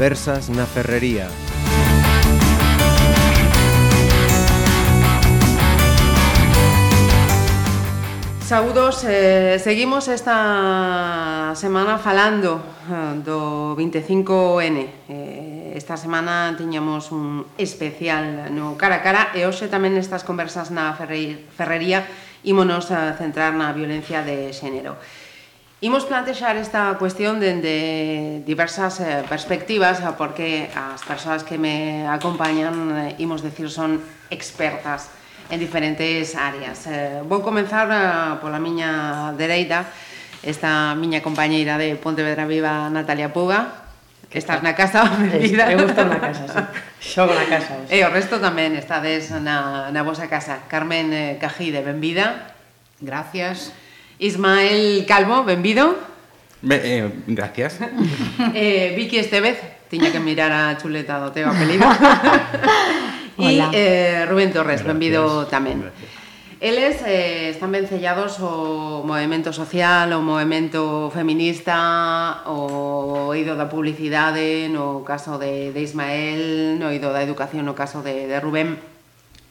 conversas na Ferrería. Saudos, eh, seguimos esta semana falando eh, do 25N. Eh, esta semana tiñamos un especial no cara a cara e hoxe tamén nestas conversas na ferrería ímonos a centrar na violencia de xénero. Imos plantexar esta cuestión dende diversas eh, perspectivas eh, porque as persoas que me acompañan, eh, imos decir, son expertas en diferentes áreas. Eh, vou comenzar eh, pola miña dereita, esta miña compañeira de Pontevedra Viva, Natalia Puga. Estás na casa, benvida. Eu estou na casa, sí. Xogo na casa. E o resto tamén estades na, na vosa casa. Carmen eh, Cajide, benvida. Gracias. Gracias Ismael Calvo, benvido. Be, eh, gracias. Eh, Vicky Estevez, tiña que mirar a chuleta do teu apelido. e eh, Rubén Torres, gracias. benvido tamén. Gracias. Eles eh, están vencellados o movimento social, o movimento feminista, o oído da publicidade, no caso de, de Ismael, no oído da educación, no caso de, de Rubén.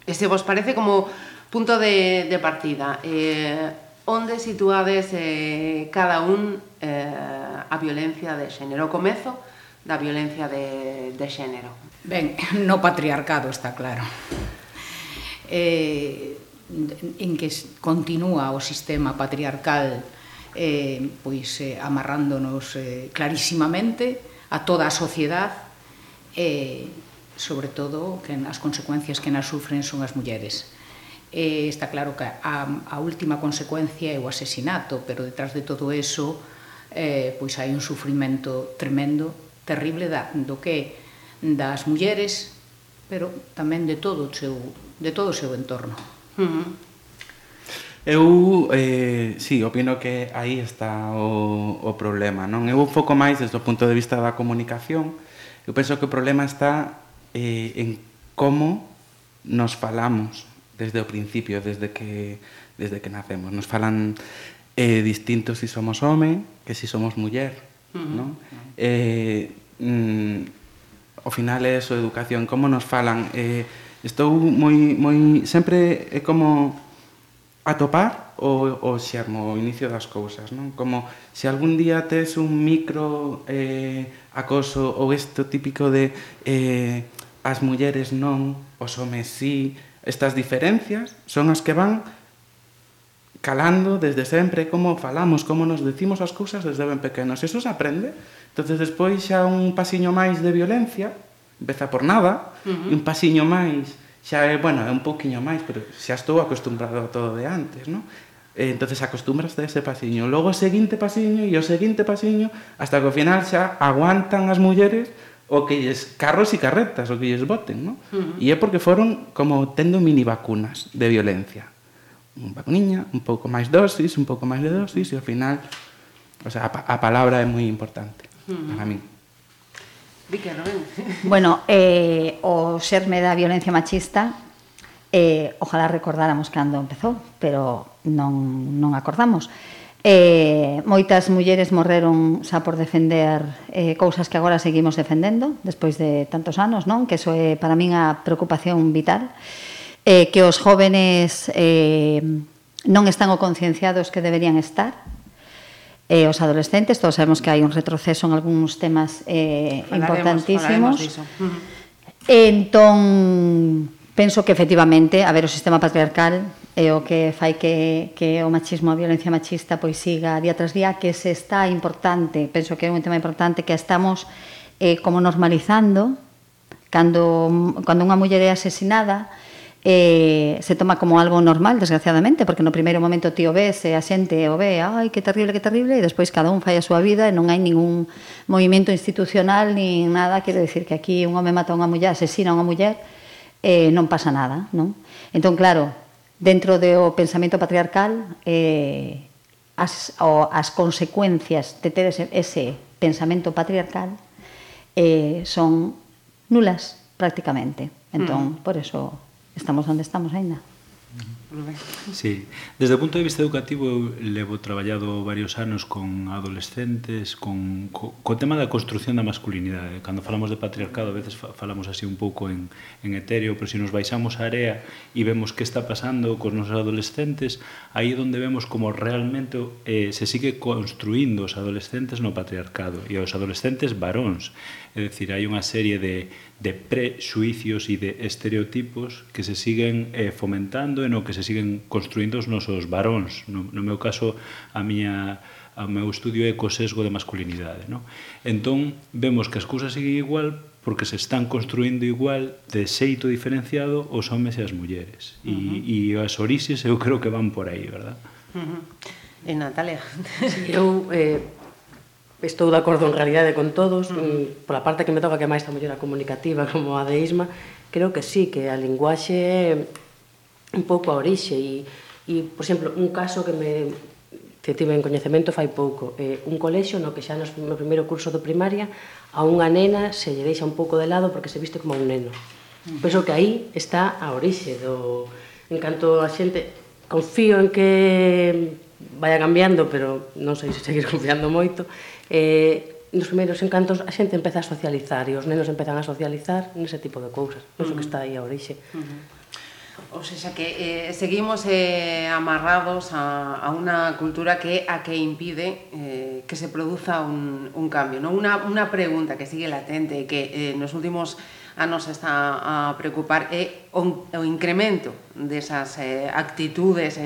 E se vos parece como punto de, de partida, eh, onde situades eh, cada un eh, a violencia de xénero, o comezo da violencia de, de xénero? Ben, no patriarcado está claro. Eh, en que continúa o sistema patriarcal eh, pois eh, amarrándonos eh, clarísimamente a toda a sociedade e eh, sobre todo que as consecuencias que nas sufren son as mulleres eh, está claro que a, a última consecuencia é o asesinato, pero detrás de todo eso eh, pois hai un sufrimento tremendo, terrible da, do que das mulleres, pero tamén de todo o seu, de todo o seu entorno. Uh -huh. Eu, eh, sí, opino que aí está o, o problema, non? Eu foco máis desde o punto de vista da comunicación, eu penso que o problema está eh, en como nos falamos, desde o principio, desde que desde que nacemos. Nos falan eh, distintos si somos home que si somos muller, uh -huh. non? Eh, mm, o final é eso, educación, como nos falan. Eh, estou moi, moi, sempre é como atopar o, o xermo, o inicio das cousas, non? Como se algún día tes un micro eh, acoso ou isto típico de eh, as mulleres non, os homes sí, Estas diferencias son as que van calando desde sempre como falamos, como nos decimos as cousas desde ben pequenos. Eso se aprende. Entonces despois xa un pasiño máis de violencia, empeza por nada, uh -huh. un pasiño máis xa é, bueno, é un poquinho máis, pero xa estou acostumbrado a todo de antes, non? E, entonces acostumbras a ese pasiño. Logo o seguinte pasiño e o seguinte pasiño hasta que ao final xa aguantan as mulleres o que lles carros e carretas, o que lles boten, ¿no? Uh -huh. E é porque foron como tendo mini vacunas de violencia. Un vacuniña, un pouco máis dosis, un pouco máis de dosis, e ao final, o sea, a, a palabra é moi importante uh -huh. para mí. Bueno, eh, o xerme da violencia machista, eh, ojalá recordáramos cando empezou, pero non, non acordamos. Eh, Eh, moitas mulleres morreron xa por defender eh, cousas que agora seguimos defendendo despois de tantos anos, non? Que iso é para min a preocupación vital eh, que os jóvenes eh, non están o concienciados que deberían estar eh, os adolescentes, todos sabemos que hai un retroceso en algúns temas eh, importantísimos falaremos uh -huh. entón penso que efectivamente a ver o sistema patriarcal é o que fai que, que o machismo, a violencia machista, pois siga día tras día, que se está importante, penso que é un tema importante, que estamos eh, como normalizando, cando, cando unha muller é asesinada, eh, se toma como algo normal, desgraciadamente, porque no primeiro momento ti o ves e a xente o ve, ai, que terrible, que terrible, e despois cada un fai a súa vida e non hai ningún movimento institucional nin nada, quero decir que aquí un home mata a unha muller, asesina a unha muller, eh, non pasa nada, non? Entón, claro, dentro do pensamento patriarcal eh, as, o, as consecuencias de ter ese, ese pensamento patriarcal eh, son nulas prácticamente entón mm. por eso estamos onde estamos aínda mm -hmm. Rubén. Sí. Desde o punto de vista educativo eu levo traballado varios anos con adolescentes con, co, co tema da construción da masculinidade. Cando falamos de patriarcado a veces falamos así un pouco en, en etéreo, pero se nos baixamos a área e vemos que está pasando cos nosos adolescentes, aí é onde vemos como realmente eh, se sigue construindo os adolescentes no patriarcado e os adolescentes varóns. É dicir, hai unha serie de, de prexuicios e de estereotipos que se siguen eh, fomentando e no que se se siguen construindo os nosos varóns. No, no meu caso, a miña o meu estudio é co sesgo de masculinidade. No? Entón, vemos que as cousas siguen igual porque se están construindo igual de xeito diferenciado os homes e as mulleres. Uh -huh. E, e as orixes eu creo que van por aí, verdad? Uh -huh. E Natalia? Sí, eu eh, estou de acordo en realidade con todos, uh -huh. Mm, pola parte que me toca que máis a muller a comunicativa como a de Isma, creo que sí, que a linguaxe un pouco a orixe e, e por exemplo, un caso que me que tive en coñecemento fai pouco, eh, un colexio no que xa nos, no primeiro curso do primaria a unha nena se lle deixa un pouco de lado porque se viste como un neno. Uh -huh. Penso que aí está a orixe do... En canto a xente... Confío en que vaya cambiando, pero non sei se seguir confiando moito. Eh, nos primeiros encantos a xente empeza a socializar e os nenos empezan a socializar nese tipo de cousas. Penso uh -huh. que mm. está aí a orixe. Uh -huh. O sea que eh, seguimos eh, amarrados a, una cultura que a que impide eh, que se produza un, cambio. ¿no? Una, una pregunta que sigue latente que eh, nos últimos anos está a preocupar o, o incremento desas eh, actitudes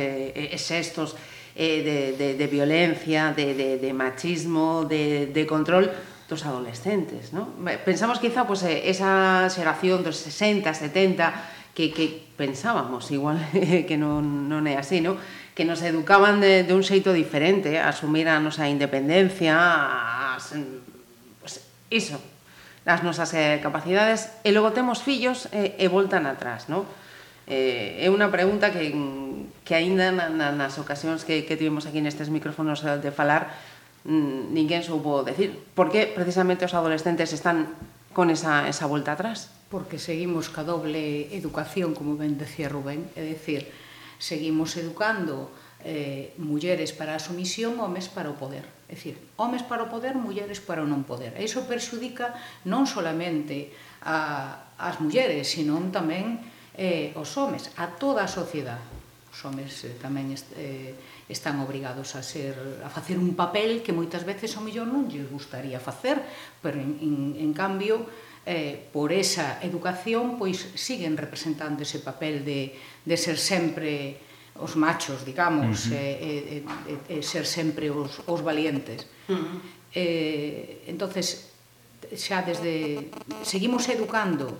eh, de, de, de violencia, de, de, de machismo, de, de control dos adolescentes, ¿no? Pensamos quizá pues, esa xeración dos 60, 70, que, que pensábamos, igual que non, non é así, no? que nos educaban de, de un xeito diferente, a asumir a nosa independencia, as, pues, iso, as nosas eh, capacidades, e logo temos fillos eh, e voltan atrás, No? Eh, é unha pregunta que, que aínda na, na, nas ocasións que, que tivemos aquí nestes micrófonos de falar, mm, ninguén soubo decir, Por que precisamente os adolescentes están con esa, esa volta atrás porque seguimos ca doble educación, como ben decía Rubén, é dicir, seguimos educando eh, mulleres para a sumisión, homes para o poder. É dicir, homes para o poder, mulleres para o non poder. E iso perxudica non solamente a, as mulleres, sino tamén eh, os homes, a toda a sociedade. Os homes eh, tamén est, eh, están obrigados a ser a facer un papel que moitas veces o mellor non lles gustaría facer, pero en, en, en cambio eh, por esa educación, pois siguen representando ese papel de, de ser sempre os machos, digamos, uh eh, -huh. Eh, eh, eh, eh, ser sempre os, os valientes. Uh -huh. eh, entonces xa desde seguimos educando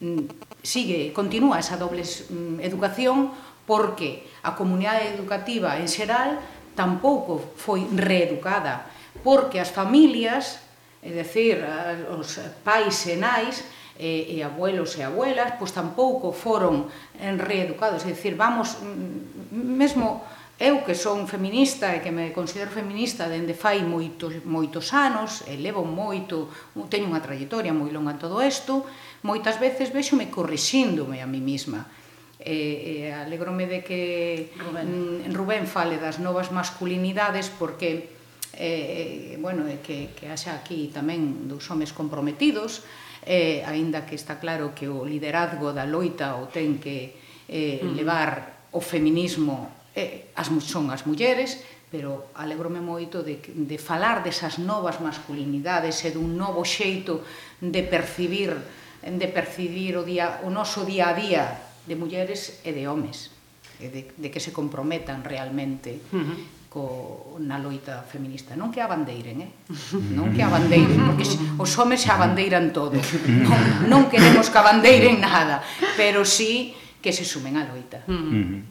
mm, sigue, continúa esa doble mm, educación porque a comunidade educativa en xeral tampouco foi reeducada, porque as familias é dicir, os pais e nais e, e abuelos e abuelas, pois tampouco foron reeducados, é dicir, vamos, mm, mesmo eu que son feminista e que me considero feminista dende fai moitos, moitos anos, e levo moito, teño unha trayectoria moi longa en todo isto, moitas veces vexome corrixíndome a mí mesma, e, e alegrome de que Rubén. Mm, Rubén fale das novas masculinidades porque eh, bueno, que, que haxa aquí tamén dos homes comprometidos, eh, aínda que está claro que o liderazgo da loita o ten que eh, uh -huh. levar o feminismo eh, as, son as mulleres, pero alegrome moito de, de falar desas novas masculinidades e dun novo xeito de percibir de percibir o, día, o noso día a día de mulleres e de homes e de, de que se comprometan realmente uh -huh co, na loita feminista. Non que a bandeiren, eh? Non que a bandeiren, porque os homes xa bandeiran todo. Non, non queremos que a bandeiren nada, pero sí que se sumen á loita. Mm. Uh -huh.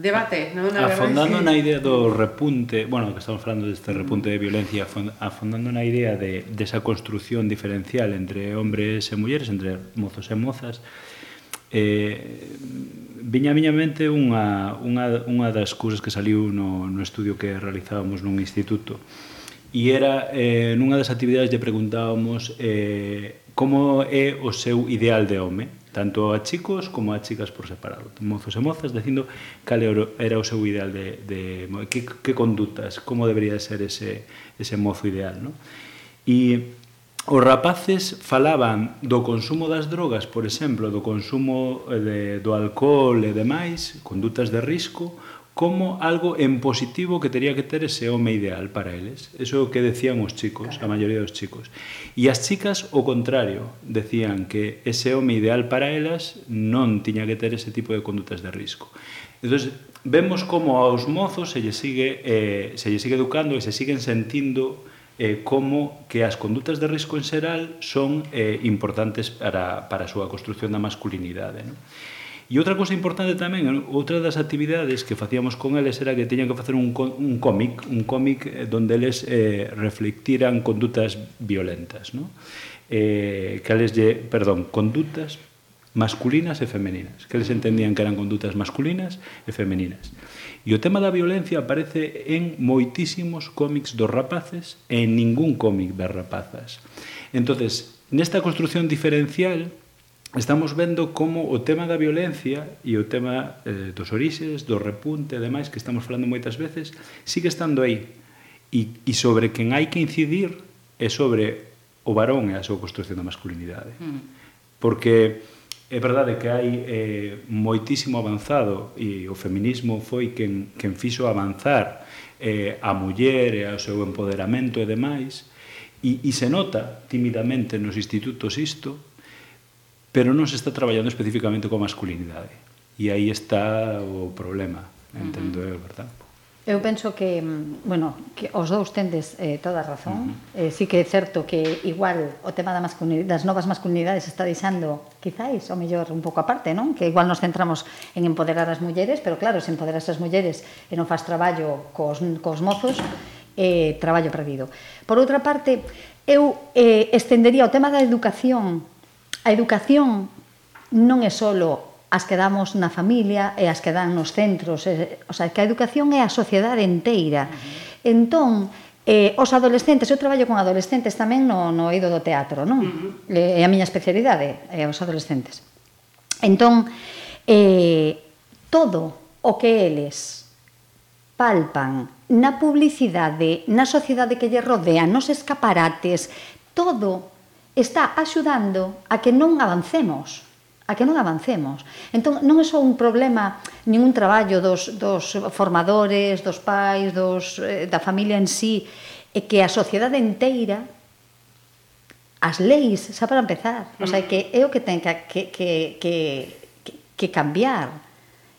Debate, non? Na afondando na idea do repunte, bueno, que estamos falando deste repunte de violencia, afondando na idea de desa de construción diferencial entre hombres e mulleres, entre mozos e mozas, Eh, viña a miña mente unha, unha, unha das cousas que saliu no, no estudio que realizábamos nun instituto e era eh, nunha das actividades lle preguntábamos eh, como é o seu ideal de home tanto a chicos como a chicas por separado, mozos e mozas, dicindo cal era o seu ideal de, de que, que condutas, como debería ser ese, ese mozo ideal, non? E os rapaces falaban do consumo das drogas, por exemplo, do consumo eh, de, do alcohol e demais, condutas de risco, como algo en positivo que teria que ter ese home ideal para eles. Eso é o que decían os chicos, a maioría dos chicos. E as chicas, o contrario, decían que ese home ideal para elas non tiña que ter ese tipo de condutas de risco. Entón, vemos como aos mozos se lle sigue, eh, se lle sigue educando e se siguen sentindo eh, como que as condutas de risco en xeral son eh, importantes para, para a súa construción da masculinidade. Non? E outra cousa importante tamén, eh, outra das actividades que facíamos con eles era que teñan que facer un, un cómic, un cómic eh, donde eles eh, reflectiran condutas violentas, ¿no? Eh, que eles lle, perdón, condutas masculinas e femeninas, que eles entendían que eran condutas masculinas e femeninas. E o tema da violencia aparece en moitísimos cómics dos rapaces e en ningún cómic das rapazas. entonces nesta construción diferencial estamos vendo como o tema da violencia e o tema eh, dos orixes, do repunte e demais que estamos falando moitas veces, sigue estando aí. E, e sobre quen hai que incidir é sobre o varón e a súa construción da masculinidade. Mm. Porque É verdade que hai eh, moitísimo avanzado e o feminismo foi quen, quen fixo avanzar eh, a muller e ao seu empoderamento e demais e, e se nota tímidamente nos institutos isto pero non se está traballando especificamente coa masculinidade e aí está o problema entendo eu, uh -huh. verdad? Eu penso que, mm, bueno, que os dous tendes eh, toda a razón. Uh -huh. eh, sí que é certo que igual o tema da das novas masculinidades está deixando, quizáis, o mellor un pouco aparte, non? Que igual nos centramos en empoderar as mulleres, pero claro, se empoderas as mulleres e non faz traballo cos, cos mozos, eh, traballo perdido. Por outra parte, eu eh, estendería o tema da educación. A educación non é só as que damos na familia e as que dan nos centros, e, o sea, que a educación é a sociedade inteira. Uh -huh. Entón, eh, os adolescentes, eu traballo con adolescentes tamén no, no eido do teatro, non? Uh -huh. É a miña especialidade, é os adolescentes. Entón, eh, todo o que eles palpan na publicidade, na sociedade que lle rodea, nos escaparates, todo está axudando a que non avancemos a que non avancemos. Entón, non é só un problema, nin un traballo dos, dos formadores, dos pais, dos, eh, da familia en sí, é que a sociedade inteira as leis, xa para empezar, o sea, que é o que ten que, que, que, que, que cambiar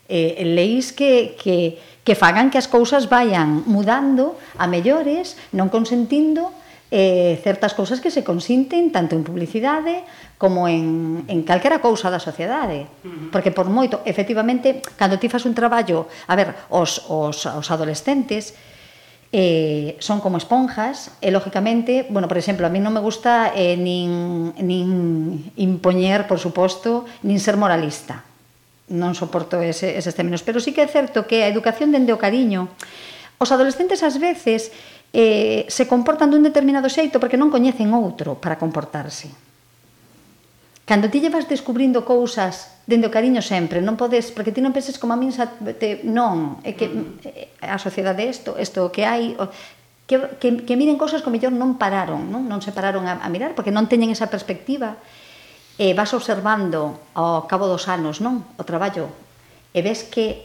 eh, leis que, que, que fagan que as cousas vayan mudando a mellores, non consentindo eh, certas cousas que se consinten tanto en publicidade como en, en calquera cousa da sociedade. Porque por moito, efectivamente, cando ti fas un traballo, a ver, os, os, os adolescentes, eh, son como esponjas e lógicamente, bueno, por exemplo, a mí non me gusta eh, nin, nin impoñer, por suposto, nin ser moralista. Non soporto ese, eses términos, pero sí que é certo que a educación dende o cariño Os adolescentes ás veces eh, se comportan dun determinado xeito porque non coñecen outro para comportarse. Cando ti llevas descubrindo cousas dende o cariño sempre, non podes, porque ti non penses como a min xa te, non, é que mm. eh, a sociedade isto, isto que hai, que, que, que miren cousas que mellor non pararon, non, non se pararon a, a mirar, porque non teñen esa perspectiva. E vas observando ao cabo dos anos, non, o traballo, e ves que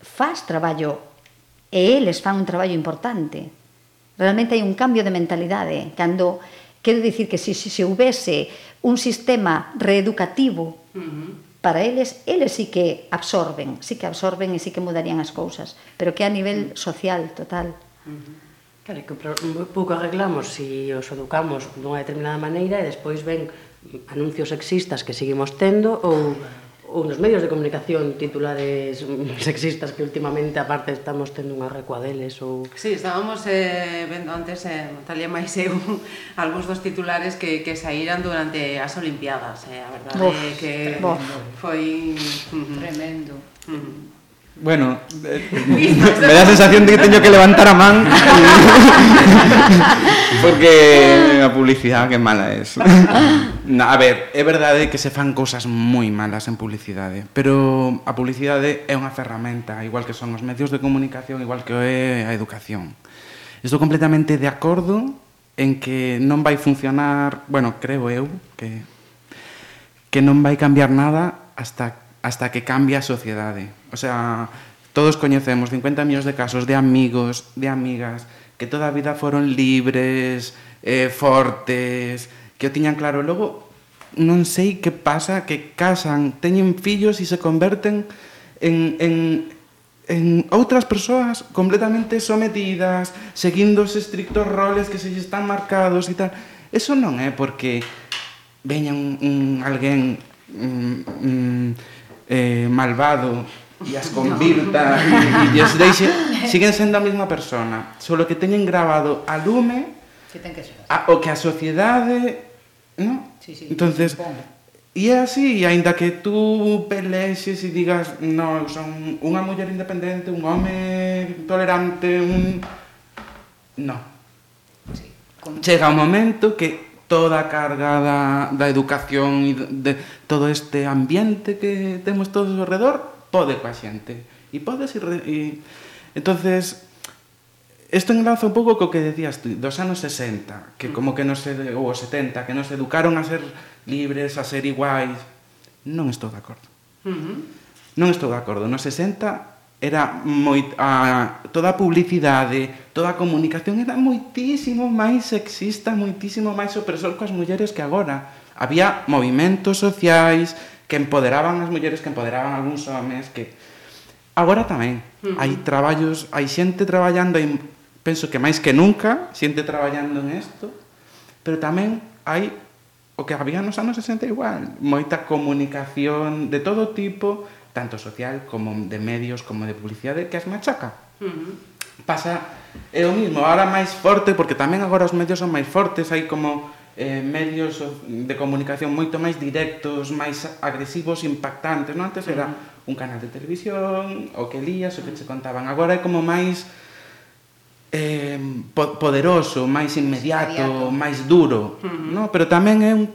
faz traballo e eles fan un traballo importante Realmente hai un cambio de mentalidade. Cando, quero dicir que se, se, se houvese un sistema reeducativo uh -huh para eles, eles sí que absorben, sí que absorben e sí que mudarían as cousas, pero que a nivel social total. Claro, que pouco arreglamos se si os educamos dunha determinada maneira e despois ven anuncios sexistas que seguimos tendo ou ou nos medios de comunicación titulares sexistas que últimamente aparte estamos tendo unha recua deles ou... Sí, estábamos eh, vendo antes eh, Natalia máis eu algúns dos titulares que, que saíran durante as Olimpiadas, eh, a verdade Uf, que bof. foi tremendo. Mm. Bueno, eh, me da a sensación de que teño que levantar a man porque a publicidade que mala é. Na, a ver, é verdade que se fan cousas moi malas en publicidade, pero a publicidade é unha ferramenta, igual que son os medios de comunicación, igual que é a educación. Estou completamente de acordo en que non vai funcionar, bueno, creo eu que que non vai cambiar nada hasta hasta que cambie a sociedade O sea, todos coñecemos 50 millóns de casos de amigos, de amigas, que toda a vida foron libres, eh, fortes, que o tiñan claro. Logo, non sei que pasa, que casan, teñen fillos e se converten en, en, en outras persoas completamente sometidas, seguindo os estrictos roles que se están marcados e tal. Eso non é porque veña un, un alguén mm, mm, eh, malvado e as convirta e, e os deixe, siguen sendo a mesma persona, solo que teñen grabado a lume que ten que ser. A, o que a sociedade, ¿no? Sí, sí. Entonces, E é así, e aínda que tú pelexes e digas, no, eu son unha muller independente, un home tolerante, un... No. Sí, con... Chega un momento que toda a carga da, da educación e de, de todo este ambiente que temos todos ao redor pode coa xente. E podes ir... E... Entonces, Isto enlaza un pouco co que decías tú, dos anos 60, que como que nos, ou os 70, que nos educaron a ser libres, a ser iguais. Non estou de acordo. Uh -huh. Non estou de acordo. Nos 60 era moi, a, toda a publicidade, toda a comunicación era moitísimo máis sexista, moitísimo máis opresor coas mulleres que agora. Había movimentos sociais, que empoderaban as mulleres, que empoderaban algúns homens, que agora tamén uh -huh. hai traballos, hai xente traballando, hai, penso que máis que nunca, xente traballando en isto, pero tamén hai o que había nos anos 60 igual, moita comunicación de todo tipo, tanto social como de medios, como de publicidade, que as machaca. Uh -huh. Pasa é o mismo, agora máis forte, porque tamén agora os medios son máis fortes, hai como eh, medios de comunicación moito máis directos, máis agresivos, impactantes, non? Antes era un canal de televisión, o que lías, o que che contaban. Agora é como máis eh, poderoso, máis inmediato, inmediato. máis duro, uh -huh. non? Pero tamén é un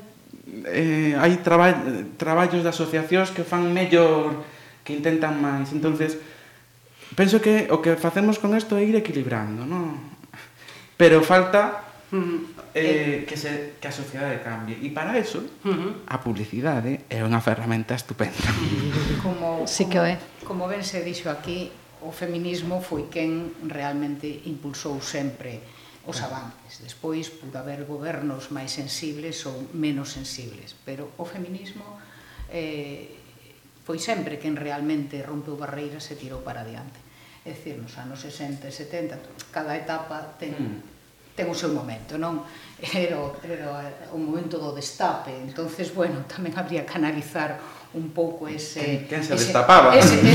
eh, hai traba, traballos de asociacións que fan mellor, que intentan máis. Entonces, penso que o que facemos con isto é ir equilibrando, non? Pero falta Uh eh, -huh. eh, que, se, que a sociedade cambie. E para eso uh -huh. a publicidade é unha ferramenta estupenda. Como, sí que é. como ben se dixo aquí o feminismo foi quen realmente impulsou sempre os avances. Despois pudo haber gobernos máis sensibles ou menos sensibles. Pero o feminismo eh, foi sempre quen realmente rompeu barreiras e tirou para adiante. É dicir, nos anos 60 e 70 cada etapa ten mm ten o seu momento, non? Era era o momento do destape, entonces bueno, tamén habría que analizar un pouco ese... Quen se ese, destapaba? Ese, ese,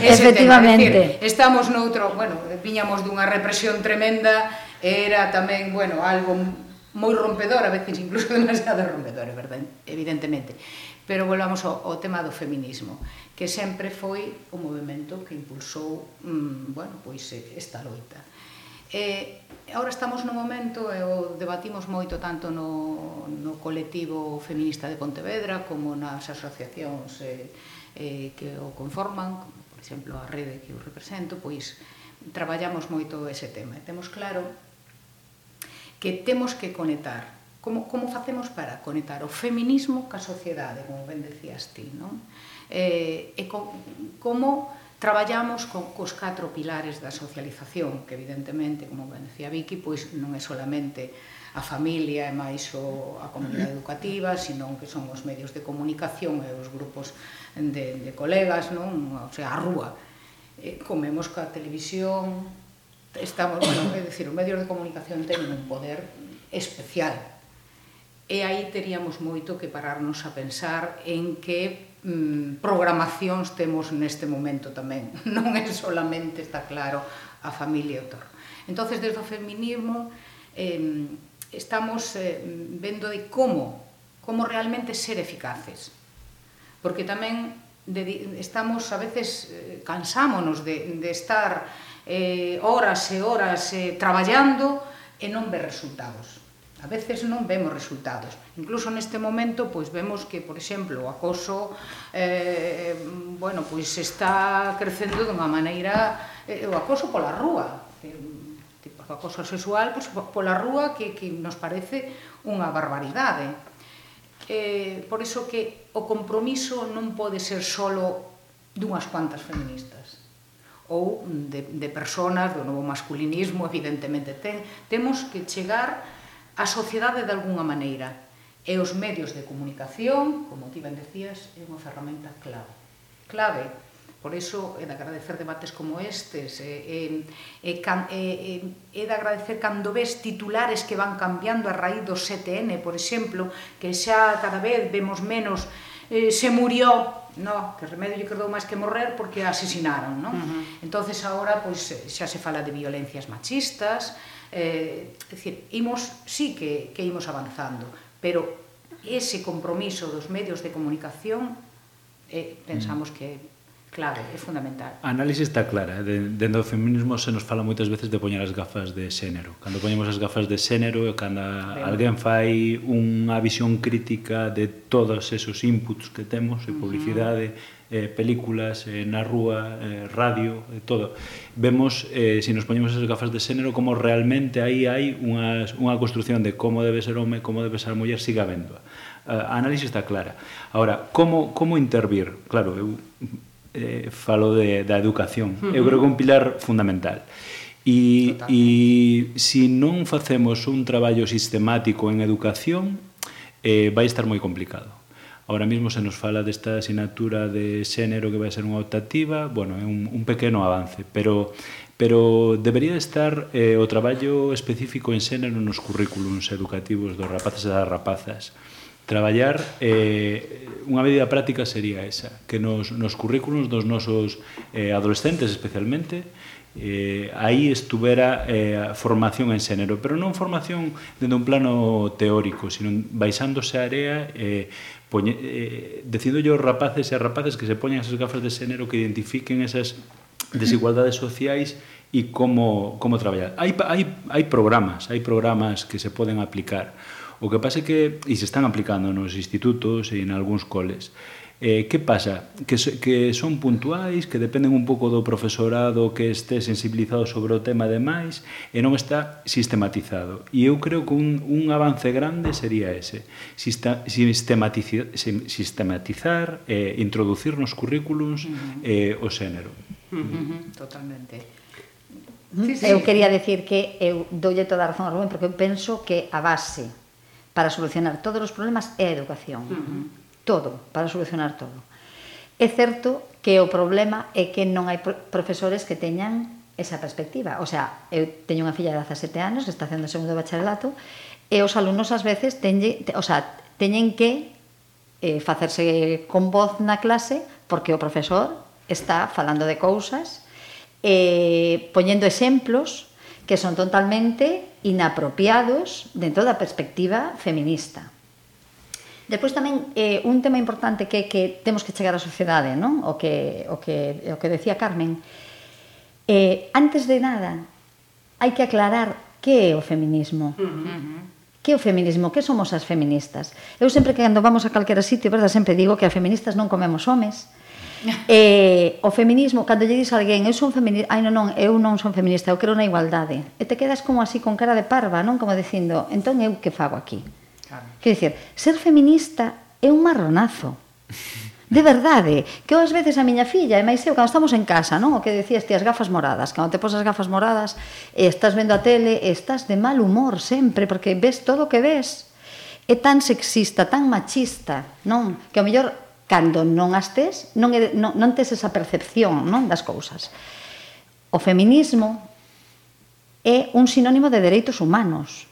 ese Efectivamente. Tema. Decir, estamos noutro, bueno, viñamos dunha represión tremenda, era tamén, bueno, algo moi rompedor, a veces incluso demasiado rompedor, verdad? evidentemente. Pero volvamos ao, ao tema do feminismo, que sempre foi o movimento que impulsou, mmm, bueno, pois esta loita. Eh, e agora estamos no momento, e o debatimos moito tanto no, no colectivo feminista de Pontevedra como nas asociacións eh, eh, que o conforman, como, por exemplo a rede que eu represento, pois traballamos moito ese tema. E temos claro que temos que conectar como, como facemos para conectar o feminismo ca sociedade, como ben decías ti, non? Eh, e co, como Traballamos con, cos catro pilares da socialización, que evidentemente, como ben decía Vicky, pois non é solamente a familia e máis o, a comunidade educativa, senón que son os medios de comunicación e os grupos de, de colegas, non? o sea, a rúa. Eh, comemos coa televisión, estamos, bueno, é dicir, os medios de comunicación teñen un poder especial. E aí teríamos moito que pararnos a pensar en que mm, programacións temos neste momento tamén. Non é solamente, está claro, a familia e o torno. Entón, desde o feminismo eh, estamos eh, vendo de como, como realmente ser eficaces. Porque tamén de, estamos, a veces, eh, cansámonos de, de estar eh, horas e horas eh, traballando e non ver resultados a veces non vemos resultados. Incluso neste momento pois vemos que, por exemplo, o acoso eh, bueno, pois está crecendo dunha maneira eh, o acoso pola rúa, tipo o acoso sexual pois, pola rúa que, que nos parece unha barbaridade. Eh, por iso que o compromiso non pode ser solo dunhas cuantas feministas ou de, de personas do novo masculinismo, evidentemente ten. Temos que chegar a sociedade de alguna maneira e os medios de comunicación, como ti ben decías, é unha ferramenta clave. Clave, por iso é de agradecer debates como estes, é, é, é, é, é de agradecer cando ves titulares que van cambiando a raíz do CTN, por exemplo, que xa cada vez vemos menos eh, se murió, no, que remedio lle quedou máis que morrer porque a asesinaron, non? Uh -huh. Entonces agora pois eh, xa se fala de violencias machistas, eh, é dicir, imos, sí que, que imos avanzando, pero ese compromiso dos medios de comunicación eh, pensamos uh -huh. que clave, é fundamental. A análise está clara, eh? dentro do feminismo se nos fala moitas veces de poñer as gafas de xénero. Cando poñemos as gafas de xénero e cando ben. alguén fai unha visión crítica de todos esos inputs que temos, eh, e publicidade, uh -huh. eh, películas, eh, na rúa, eh, radio, eh, todo. Vemos, eh, se si nos poñemos as gafas de xénero, como realmente aí hai unha, unha construción de como debe ser home, como debe ser muller, siga vendo. A análise está clara. Ahora, como, como intervir? Claro, eu eh, falo de, da educación. Uh -huh. Eu creo que é un pilar fundamental. E, e se non facemos un traballo sistemático en educación, eh, vai estar moi complicado. Ahora mismo se nos fala desta asignatura de xénero que vai ser unha optativa, bueno, é un, un pequeno avance, pero pero debería estar eh, o traballo específico en xénero nos currículums educativos dos rapaces e das rapazas traballar eh, unha medida práctica sería esa, que nos, nos currículos dos nosos eh, adolescentes especialmente eh, aí estuvera eh, formación en xénero, pero non formación dende un plano teórico, sino baixándose a área eh, poñe, eh, decidollo yo rapaces e rapaces que se poñan esas gafas de xénero que identifiquen esas desigualdades sociais e como, como traballar. Hai, hai, hai programas, hai programas que se poden aplicar. O que pasa é que, e se están aplicando nos institutos e en algúns coles, Eh, que pasa? Que, que son puntuais, que dependen un pouco do profesorado que este sensibilizado sobre o tema de máis e non está sistematizado. E eu creo que un, un avance grande sería ese. Sista, sistematizar, sistematizar eh, introducir nos currículums eh, o xénero. Uh -huh. Totalmente. Sí, sí. Eu quería decir que eu doulle toda a razón a Rubén porque eu penso que a base para solucionar todos os problemas é a educación. Uh -huh. Todo, para solucionar todo. É certo que o problema é que non hai profesores que teñan esa perspectiva. O sea, eu teño unha filla de 17 anos que está facendo o segundo bacharelato e os alumnos ás veces teñen, o sea, teñen que eh, facerse con voz na clase porque o profesor está falando de cousas eh, poñendo exemplos que son totalmente inapropiados dentro da perspectiva feminista. Despois tamén eh, un tema importante que que temos que chegar á sociedade, non? O que o que o que decía Carmen. Eh, antes de nada, hai que aclarar que é o feminismo. Uh -huh. Que é o feminismo? Que somos as feministas? Eu sempre que cando vamos a calquera sitio, verdad, sempre digo que as feministas non comemos homes, eh, o feminismo, cando lle dis a alguén, eu son feminista, ai non, non, eu non son feminista, eu quero na igualdade. E te quedas como así con cara de parva, non? Como dicindo, entón eu que fago aquí? Claro. Quer dicir, ser feminista é un marronazo. De verdade, que eu ás veces a miña filla e máis eu, cando estamos en casa, non? O que decías ti, as gafas moradas, cando te pos as gafas moradas, e estás vendo a tele, estás de mal humor sempre, porque ves todo o que ves. É tan sexista, tan machista, non? Que ao mellor cando non as tes, non, é, non, non tes esa percepción non das cousas. O feminismo é un sinónimo de dereitos humanos.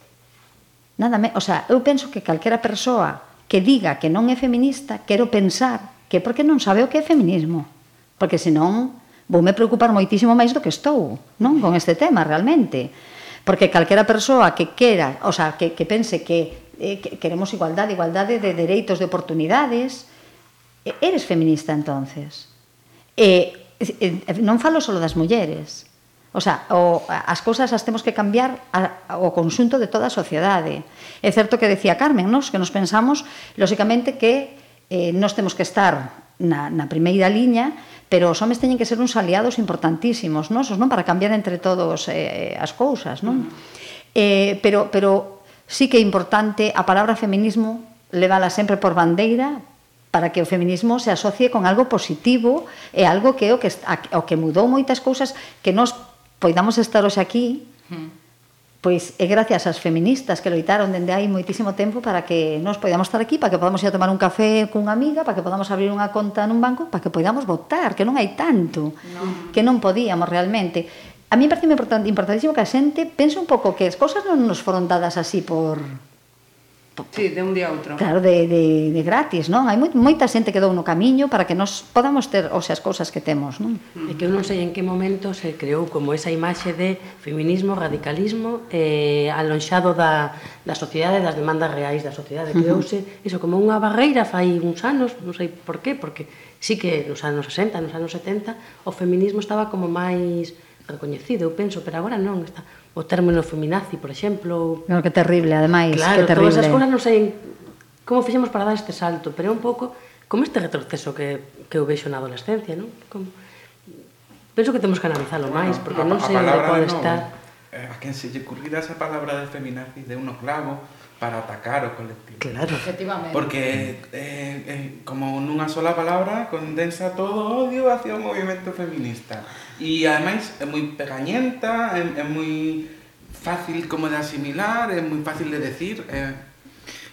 Nada me, o sea, eu penso que calquera persoa que diga que non é feminista, quero pensar que porque non sabe o que é feminismo. Porque senón vou me preocupar moitísimo máis do que estou, non? Con este tema, realmente. Porque calquera persoa que quera, o sea, que, que pense que eh, que queremos igualdade, igualdade de dereitos, de oportunidades, eres feminista entonces. E, e, non falo só das mulleres. O sea, o, as cousas as temos que cambiar a, ao conxunto de toda a sociedade. É certo que decía Carmen, nos que nos pensamos, lóxicamente, que eh, nos temos que estar na, na primeira liña, pero os homes teñen que ser uns aliados importantísimos, nosos, non? Para cambiar entre todos eh, eh as cousas, non? Mm. Eh, pero, pero sí que é importante a palabra feminismo levala sempre por bandeira, para que o feminismo se asocie con algo positivo e algo que o que, o que mudou moitas cousas que nos poidamos estar hoxe aquí hmm. pois é gracias ás feministas que loitaron dende hai moitísimo tempo para que nos podamos estar aquí, para que podamos ir a tomar un café cunha amiga, para que podamos abrir unha conta nun banco, para que podamos votar, que non hai tanto, no. que non podíamos realmente. A mí me parece importantísimo que a xente pense un pouco que as cousas non nos foron dadas así por Sí, de un día a outro. Claro, de, de, de gratis, non? Hai moi, moita xente que dou no camiño para que nos podamos ter o sea, as cousas que temos, non? É que eu non sei en que momento se creou como esa imaxe de feminismo, radicalismo, eh, alonxado da, da sociedade, das demandas reais da sociedade. Creouse iso como unha barreira fai uns anos, non sei por qué, porque sí que nos anos 60, nos anos 70, o feminismo estaba como máis recoñecido, eu penso, pero agora non, está o término feminazi, por exemplo. Ou... No, que terrible, ademais, claro, que terrible. Claro, todas as cousas non sei como fixemos para dar este salto, pero é un pouco como este retroceso que, que eu vexo na adolescencia, non? Como... Penso que temos que analizalo máis, porque non sei onde pode estar. Eh, A quen se lle currira esa palabra de feminazi de unos clavos, para atacar o colectivo. Claro. Efectivamente. Porque eh, eh, como nunha sola palabra condensa todo odio hacia o movimento feminista. E ademais é moi pegañenta, é moi fácil como de asimilar, é moi fácil de decir. É...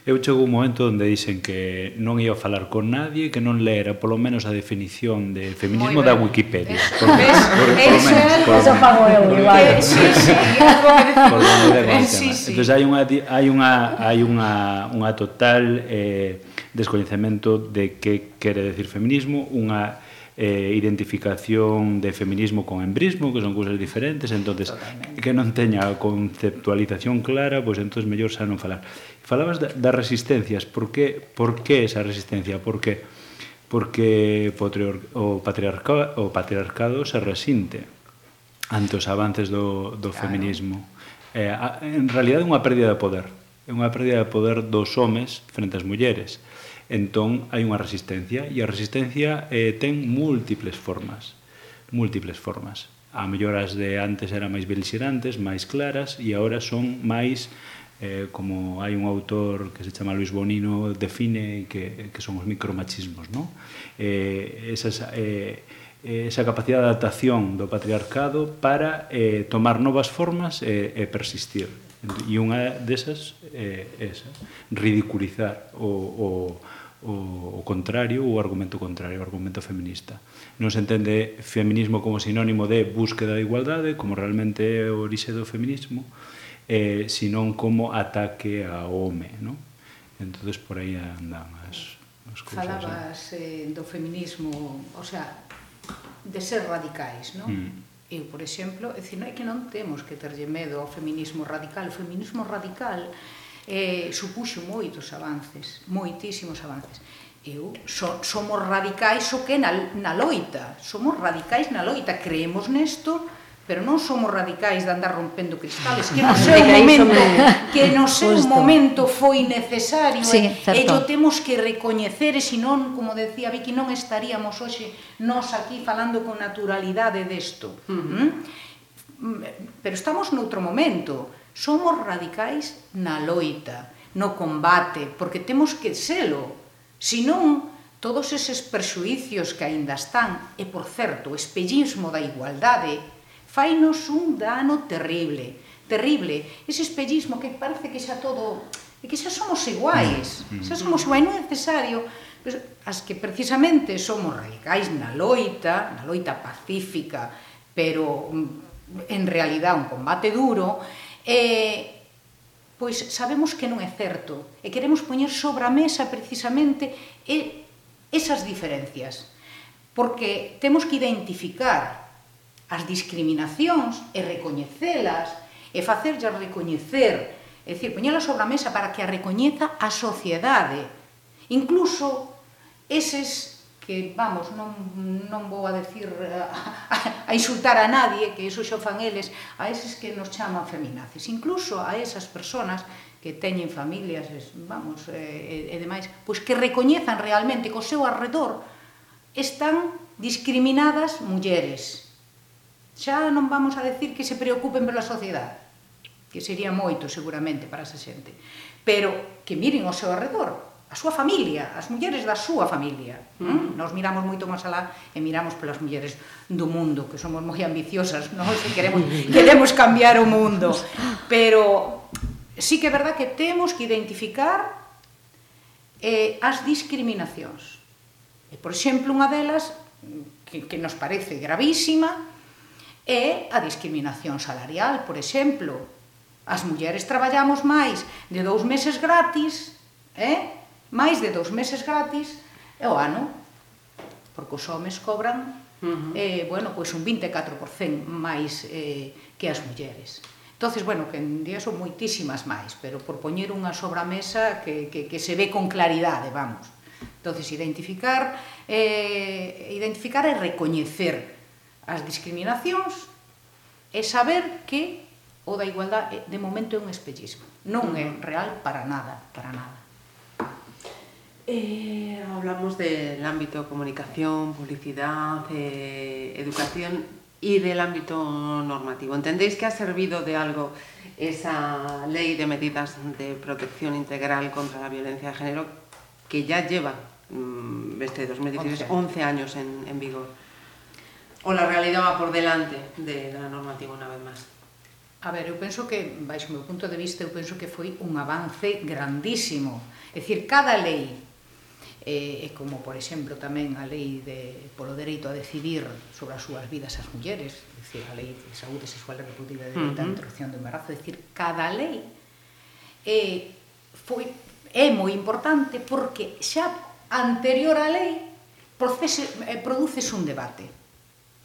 eu chegou un momento onde dixen que non ia falar con nadie, que non lera polo menos a definición de feminismo da Wikipedia. Por, por, por, por menos, por, eso pago eu, igual. Eh, sí, sí, por menos, sí, sí. Entón, hai unha hai unha hai unha unha total eh descoñecemento de que quere decir feminismo, unha eh, identificación de feminismo con embrismo, que son cousas diferentes, entonces Totalmente. que non teña a conceptualización clara, pois pues, entonces mellor xa non falar falabas da, das resistencias, por que, por que esa resistencia? Por que? Porque o patriarcado, o patriarcado se resinte ante os avances do, do claro. feminismo. Eh, en realidad é unha pérdida de poder. É unha pérdida de poder dos homes frente ás mulleres. Entón, hai unha resistencia, e a resistencia eh, ten múltiples formas. Múltiples formas. A mellor as de antes eran máis belixerantes, máis claras, e agora son máis eh, como hai un autor que se chama Luis Bonino define que, que son os micromachismos ¿no? Eh, esas, eh, esa capacidade de adaptación do patriarcado para eh, tomar novas formas e, eh, e persistir e unha desas é eh, esa, ridiculizar o, o, o, o contrario o argumento contrario, o argumento feminista non se entende feminismo como sinónimo de búsqueda de igualdade como realmente é o orixe do feminismo eh, senón como ataque ao home, non? entonces por aí andan as, as cousas. Falabas eh, do feminismo, o sea, de ser radicais, non? Mm. Eu, por exemplo, é dicir, non é que non temos que terlle medo ao feminismo radical. O feminismo radical eh, supuxo moitos avances, moitísimos avances. Eu, so, somos radicais o que na, na loita, somos radicais na loita, creemos nesto, pero non somos radicais de andar rompendo cristales, que no seu momento, que no seu Justo. momento foi necesario, sí, eh, e lo temos que recoñecer, e senón, como decía Vicky, non estaríamos hoxe nós aquí falando con naturalidade desto. Uh -huh. Pero estamos noutro momento, somos radicais na loita, no combate, porque temos que selo, senón todos eses perxuicios que aínda están, e por certo, o espellismo da igualdade fainos un dano terrible, terrible. Ese espellismo que parece que xa todo, que xa somos iguais, mm, mm. xa somos iguais, non é necesario pues, as que precisamente somos radicais na loita, na loita pacífica, pero mm, en realidad un combate duro, eh, pois sabemos que non é certo e queremos poñer sobre a mesa precisamente esas diferencias, porque temos que identificar as discriminacións e recoñecelas e facerllas recoñecer, é dicir, poñelas sobre a mesa para que a recoñeza a sociedade. Incluso eses que, vamos, non, non vou a decir a, a insultar a nadie, que iso xo fan eles, a eses que nos chaman feminazis, incluso a esas personas que teñen familias, vamos, e, e demais, pois que recoñezan realmente que o seu arredor están discriminadas mulleres, xa non vamos a decir que se preocupen pola sociedade, que sería moito seguramente para esa xente, pero que miren ao seu arredor, a súa familia, as mulleres da súa familia. Mm? Nos miramos moito máis alá e miramos pelas mulleres do mundo, que somos moi ambiciosas, non? Se queremos, queremos cambiar o mundo. Pero sí que é verdad que temos que identificar eh, as discriminacións. E, por exemplo, unha delas que, que nos parece gravísima é a discriminación salarial, por exemplo. As mulleres traballamos máis de dous meses gratis, eh? máis de dous meses gratis ao ano, porque os homes cobran Uh -huh. eh, bueno, pois un 24% máis eh, que as mulleres. Entonces, bueno, que en día son moitísimas máis, pero por poñer unha sobramesa que, que, que se ve con claridade, vamos. Entonces, identificar, eh, identificar e recoñecer as discriminacións e saber que o da igualdade de momento é un espellismo. Non é real para nada, para nada. Eh, hablamos del ámbito comunicación, publicidad, eh, educación y del ámbito normativo. ¿Entendéis que ha servido de algo esa ley de medidas de protección integral contra la violencia de género que ya lleva mmm, este 2016 11 años en, en vigor? O la realidade va por delante de, da normativa unha vez máis. A ver, eu penso que, baixo o meu punto de vista, eu penso que foi un avance grandísimo. É dicir, cada lei, eh, como por exemplo tamén a lei de, polo dereito a decidir sobre as súas vidas as mulleres, é dicir, a lei de saúde sexual e reproductiva de uh -huh. interrupción do embarazo, é dicir, cada lei eh, foi, é moi importante porque xa anterior á lei procese, eh, produces un debate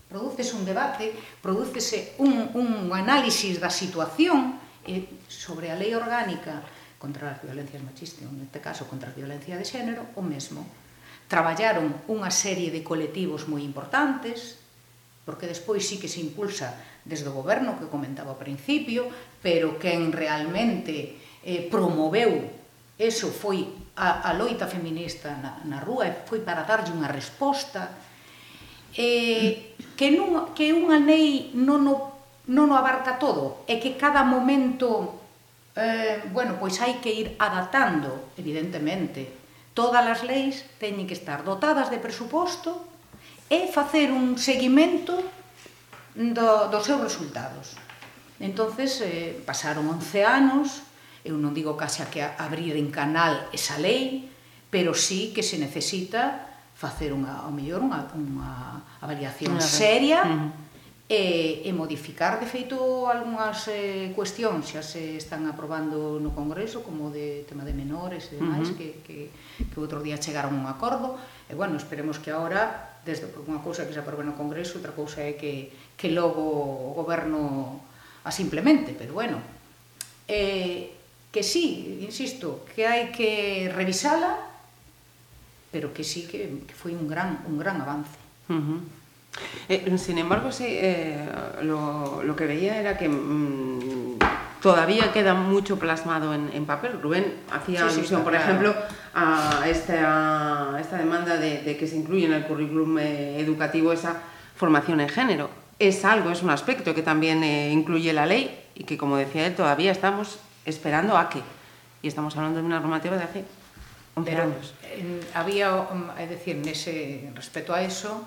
Producese un debate, producese eh, un, un análisis da situación eh, sobre a lei orgánica contra as violencias machistas, neste caso contra a violencia de xénero, o mesmo. Traballaron unha serie de colectivos moi importantes, porque despois sí que se impulsa desde o goberno que comentaba ao principio, pero quen realmente eh, promoveu eso foi a, a loita feminista na, na rúa, e foi para darlle unha resposta. Eh, que, non, que unha lei non o, non o abarca todo, é que cada momento, eh, bueno, pois hai que ir adaptando, evidentemente. Todas as leis teñen que estar dotadas de presuposto e facer un seguimento do, dos seus resultados. Entonces eh, pasaron 11 anos, eu non digo case a que abrir en canal esa lei, pero sí que se necesita facer unha, ao mellor unha, unha avaliación claro. seria uh -huh. e, e modificar de feito algunhas eh, cuestións xa se están aprobando no Congreso como de tema de menores e demais uh -huh. que, que, que outro día chegaron a un acordo e bueno, esperemos que agora desde unha cousa que se aprobe no Congreso outra cousa é que, que logo o goberno a simplemente pero bueno eh, que sí, insisto, que hai que revisala pero que sí que, que foi un gran, un gran avance. Uh -huh. Eh, sin embargo, sí, eh, lo, lo, que veía era que mmm, todavía queda mucho plasmado en, en papel. Rubén hacía sí, alusión, sí, por claro. ejemplo, a esta, a esta demanda de, de, que se incluya en el currículum eh, educativo esa formación en género. Es algo, es un aspecto que también incluye la ley y que, como decía él, todavía estamos esperando a que. Y estamos hablando de una normativa de hace Compramos. Pero en, había, um, é dicir, nese respecto a eso,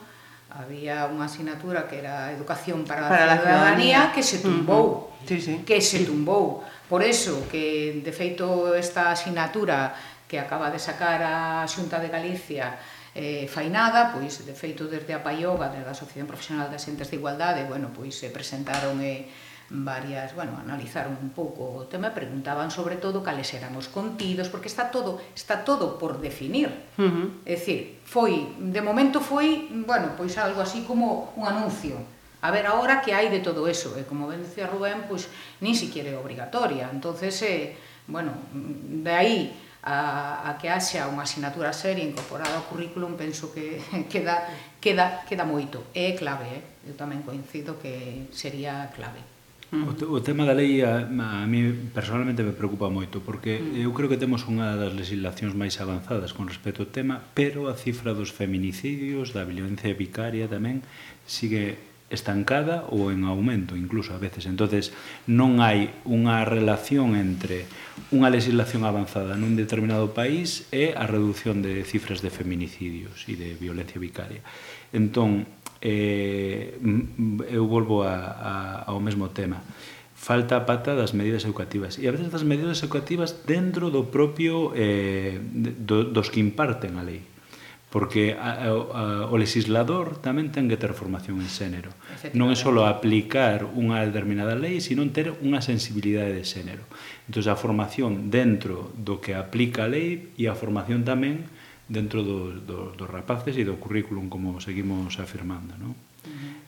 había unha asignatura que era Educación para, para a Ciudadanía, ciudadanía que se tumbou. Uh -huh. sí, sí. Que se tumbou. Por eso que, de feito, esta asignatura que acaba de sacar a Xunta de Galicia eh, Fainada, pois de feito desde a Paioga, desde a Asociación Profesional das Entes de Igualdade, bueno, pois se presentaron e eh, varias, bueno, analizaron un pouco o tema, preguntaban sobre todo cales eran os contidos, porque está todo, está todo por definir. Uh -huh. É dicir, foi, de momento foi, bueno, pois algo así como un anuncio. A ver agora que hai de todo eso, e como ben decía Rubén, pois nin siquiera é obrigatoria. Entonces, eh, bueno, de aí a, a que haxa unha asignatura seria incorporada ao currículum, penso que queda, queda, queda moito. É clave, eh? eu tamén coincido que sería clave. O, o tema da lei a, a mí personalmente me preocupa moito porque eu creo que temos unha das legislacións máis avanzadas con respecto ao tema pero a cifra dos feminicidios da violencia vicaria tamén sigue estancada ou en aumento incluso a veces. Entonces non hai unha relación entre unha legislación avanzada nun determinado país e a reducción de cifras de feminicidios e de violencia vicaria. Entón eh, eu volvo a, a, ao mesmo tema. Falta a pata das medidas educativas. E a veces das medidas educativas dentro do propio eh, do, dos que imparten a lei. Porque a, a, a, o legislador tamén ten que ter formación en xénero. Non é só aplicar unha determinada lei sino ter unha sensibilidade de xénero. Entón a formación dentro do que aplica a lei e a formación tamén dentro do, do, dos rapaces e do currículum como seguimos afirmando non?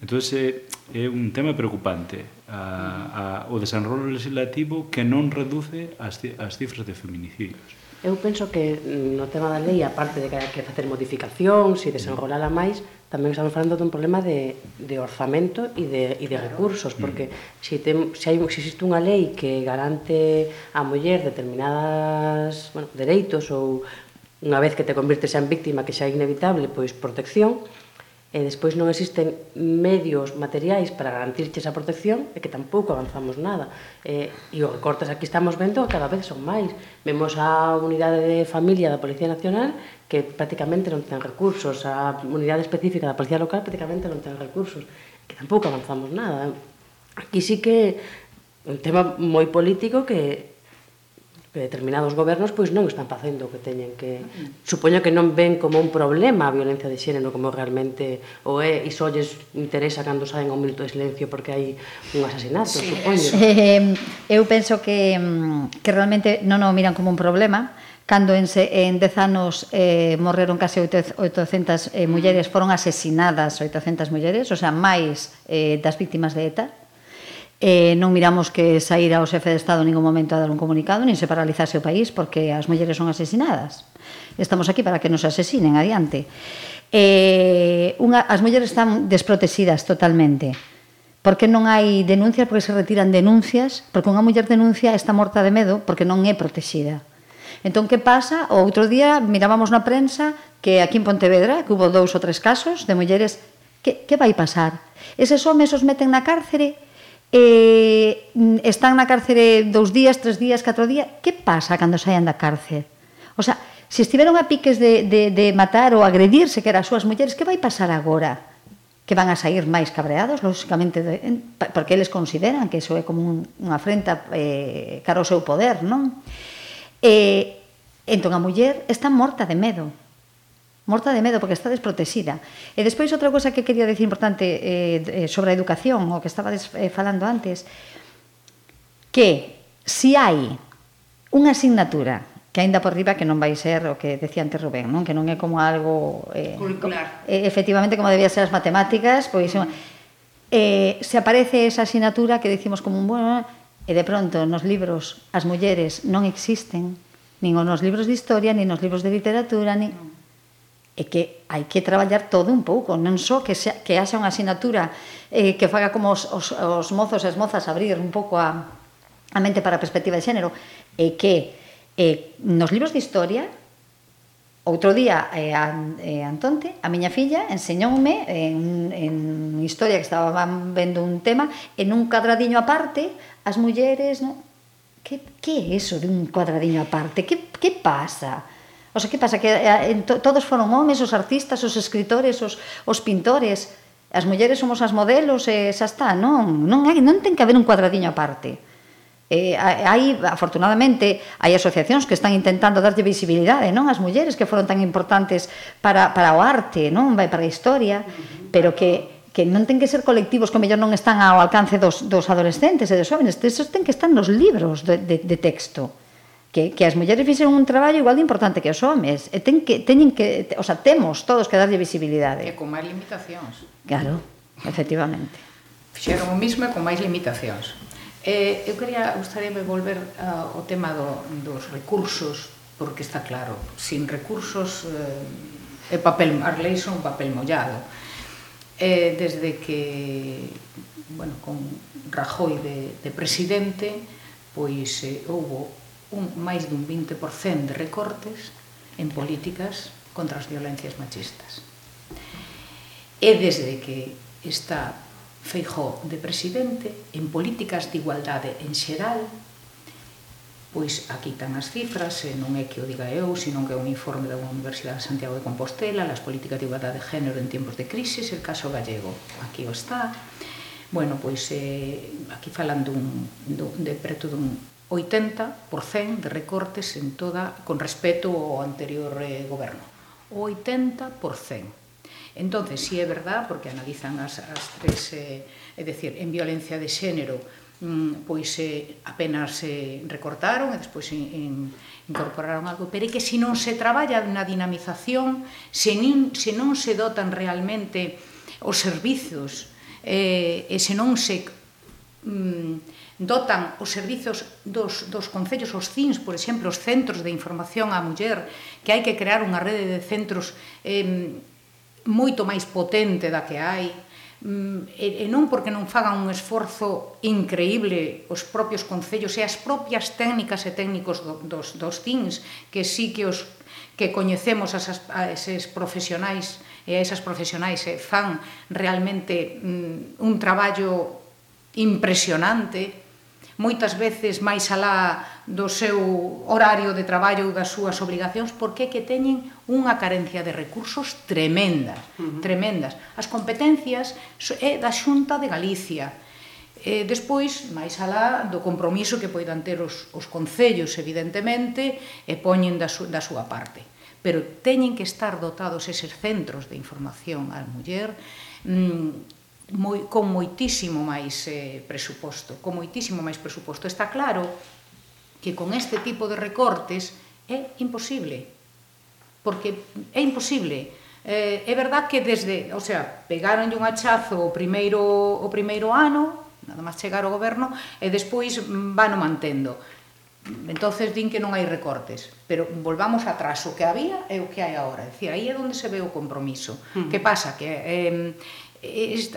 Entón é, é un tema preocupante a, a, o desenrolo legislativo que non reduce as, as cifras de feminicidios. Eu penso que mm, no tema da lei, aparte de que hai que facer modificacións e desenrolala máis, tamén estamos falando dun problema de, de orzamento e de, e de recursos, porque mm. se, tem, se, hai, se existe unha lei que garante a muller determinadas bueno, dereitos ou unha vez que te convirtes en víctima que xa é inevitable, pois protección, e despois non existen medios materiais para garantirche esa protección e que tampouco avanzamos nada. E, e os recortes aquí estamos vendo cada vez son máis. Vemos a unidade de familia da Policía Nacional que prácticamente non ten recursos, a unidade específica da Policía Local prácticamente non ten recursos, que tampouco avanzamos nada. Aquí sí que un tema moi político que determinados gobernos pois non están facendo o que teñen que. Supoño que non ven como un problema a violencia de xénero como realmente o é e só lles interesa cando saen un minuto de silencio porque hai un asasinato, sí, supoño. Eh, eu penso que que realmente non o miran como un problema, cando en, en dez anos eh, morreron case 800 eh, mulleres, mm. foron asesinadas 800 mulleres, o sea, máis eh, das víctimas de ETA, Eh, non miramos que saíra o xefe de Estado en ningún momento a dar un comunicado, nin se paralizase o país, porque as mulleres son asesinadas. Estamos aquí para que nos asesinen adiante. Eh, unha, as mulleres están desprotegidas totalmente. Porque non hai denuncias, porque se retiran denuncias, porque unha muller denuncia está morta de medo porque non é protexida. Entón, que pasa? O outro día mirábamos na prensa que aquí en Pontevedra que hubo dous ou tres casos de mulleres que, que vai pasar? Eses homes os meten na cárcere eh, están na cárcere dous días, tres días, catro días, que pasa cando saian da cárcere? O sea, se estiveron a piques de, de, de matar ou agredirse que eran as súas mulleres, que vai pasar agora? Que van a sair máis cabreados, lóxicamente, de, porque eles consideran que iso é como un, unha afrenta eh, cara ao seu poder, non? Eh, entón a muller está morta de medo morta de medo porque está desprotexida. E despois outra cosa que quería decir importante eh, eh, sobre a educación, o que estaba des, eh, falando antes, que si hai unha asignatura que aínda por riba que non vai ser o que decía antes Rubén, non? que non é como algo eh, curricular. Eh, efectivamente como debía ser as matemáticas, pois mm. eh, se aparece esa asignatura que decimos como un bueno, e de pronto nos libros as mulleres non existen, nin nos libros de historia, nin nos libros de literatura, nin... No é que hai que traballar todo un pouco, non só que, xa, que haxa unha asignatura eh, que faga como os, os, os mozos e as mozas abrir un pouco a, a mente para a perspectiva de xénero, é que eh, nos libros de historia Outro día, eh, a, eh, Antonte, a miña filla, enseñoume en, en historia que estaba vendo un tema, en un cadradiño aparte, as mulleres... No? Que, que é eso de un cuadradiño aparte? Que, que pasa? O sea, que pasa? Que eh, en to, todos foron homes, os artistas, os escritores, os, os pintores. As mulleres somos as modelos e xa está. Non, non, hai, non ten que haber un cuadradiño aparte. Eh, hai, afortunadamente, hai asociacións que están intentando darlle visibilidade, non? As mulleres que foron tan importantes para, para o arte, non? vai Para a historia, pero que que non ten que ser colectivos que mellor non están ao alcance dos, dos adolescentes e dos jóvenes, esos ten que estar nos libros de, de, de texto que, que as mulleres fixen un traballo igual de importante que os homes. E ten que, teñen que, o sea, temos todos que darlle visibilidade. E con máis limitacións. Claro, efectivamente. Fixeron o mismo e con máis limitacións. Eh, eu quería, gustaríame volver ao tema do, dos recursos, porque está claro, sin recursos eh, é papel, as leis son papel mollado. Eh, desde que, bueno, con Rajoy de, de presidente, pois eh, houbo un máis dun 20% de recortes en políticas contra as violencias machistas. E desde que está Feijó de presidente, en políticas de igualdade en xeral, pois aquí tan as cifras, e non é que o diga eu, senón que é un informe da Universidade de Santiago de Compostela, las políticas de igualdade de género en tiempos de crisis, el caso gallego, aquí o está. Bueno, pois eh, aquí falan dun, dun, de preto dun 80% de recortes en toda con respecto ao anterior eh, goberno. O 80%. Entonces, si sí é verdad, porque analizan as, as tres, eh, é decir, en violencia de xénero, mm, pois eh, apenas eh, recortaron e despois in, in, incorporaron algo, pero é que se non se traballa na dinamización, se, nin, se non se dotan realmente os servizos, eh, e se non se mm, dotan os servizos dos, dos concellos, os CINS, por exemplo, os centros de información á muller, que hai que crear unha rede de centros eh, moito máis potente da que hai, mm, e non porque non fagan un esforzo increíble os propios concellos e as propias técnicas e técnicos do, dos, dos CINS, que sí que os que coñecemos as, a eses profesionais e a esas profesionais e fan realmente mm, un traballo impresionante moitas veces máis alá do seu horario de traballo ou das súas obligacións, porque que teñen unha carencia de recursos tremenda, uh -huh. tremendas. As competencias é da Xunta de Galicia, E despois, máis alá do compromiso que poidan ter os, os concellos, evidentemente, e poñen da, su, da súa parte. Pero teñen que estar dotados eses centros de información á muller, mm, moi, con moitísimo máis eh, presuposto, con moitísimo máis presuposto. Está claro que con este tipo de recortes é imposible, porque é imposible. Eh, é verdad que desde, o sea, pegaronlle un hachazo o primeiro, o primeiro ano, nada máis chegar ao goberno, e despois vano mantendo. Entonces din que non hai recortes, pero volvamos atrás, o que había é o que hai agora. Dicir, aí é onde se ve o compromiso. Uh -huh. Que pasa? Que eh,